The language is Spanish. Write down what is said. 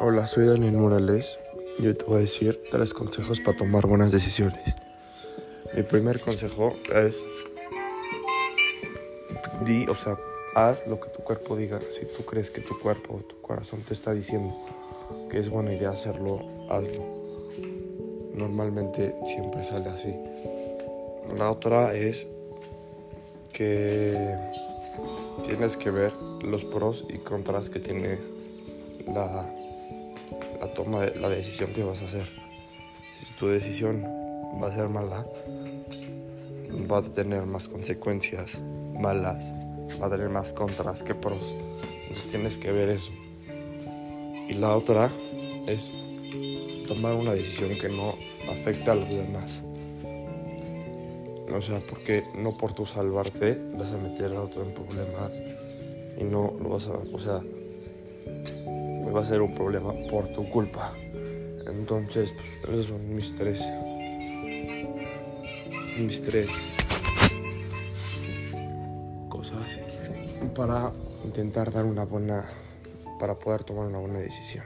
Hola, soy Daniel Morales y hoy te voy a decir tres consejos para tomar buenas decisiones. Mi primer consejo es o sea, haz lo que tu cuerpo diga. Si tú crees que tu cuerpo o tu corazón te está diciendo que es buena idea hacerlo, hazlo. Normalmente siempre sale así. La otra es que tienes que ver los pros y contras que tiene la, la toma de la decisión que vas a hacer. Si tu decisión va a ser mala, va a tener más consecuencias malas, va a tener más contras que pros. Entonces tienes que ver eso. Y la otra es tomar una decisión que no afecte a los demás. O sea, porque no por tu salvarte vas a meter a otro en problemas y no lo vas a, o sea, va a ser un problema por tu culpa. Entonces, pues esos son mis tres, mis tres cosas para intentar dar una buena, para poder tomar una buena decisión.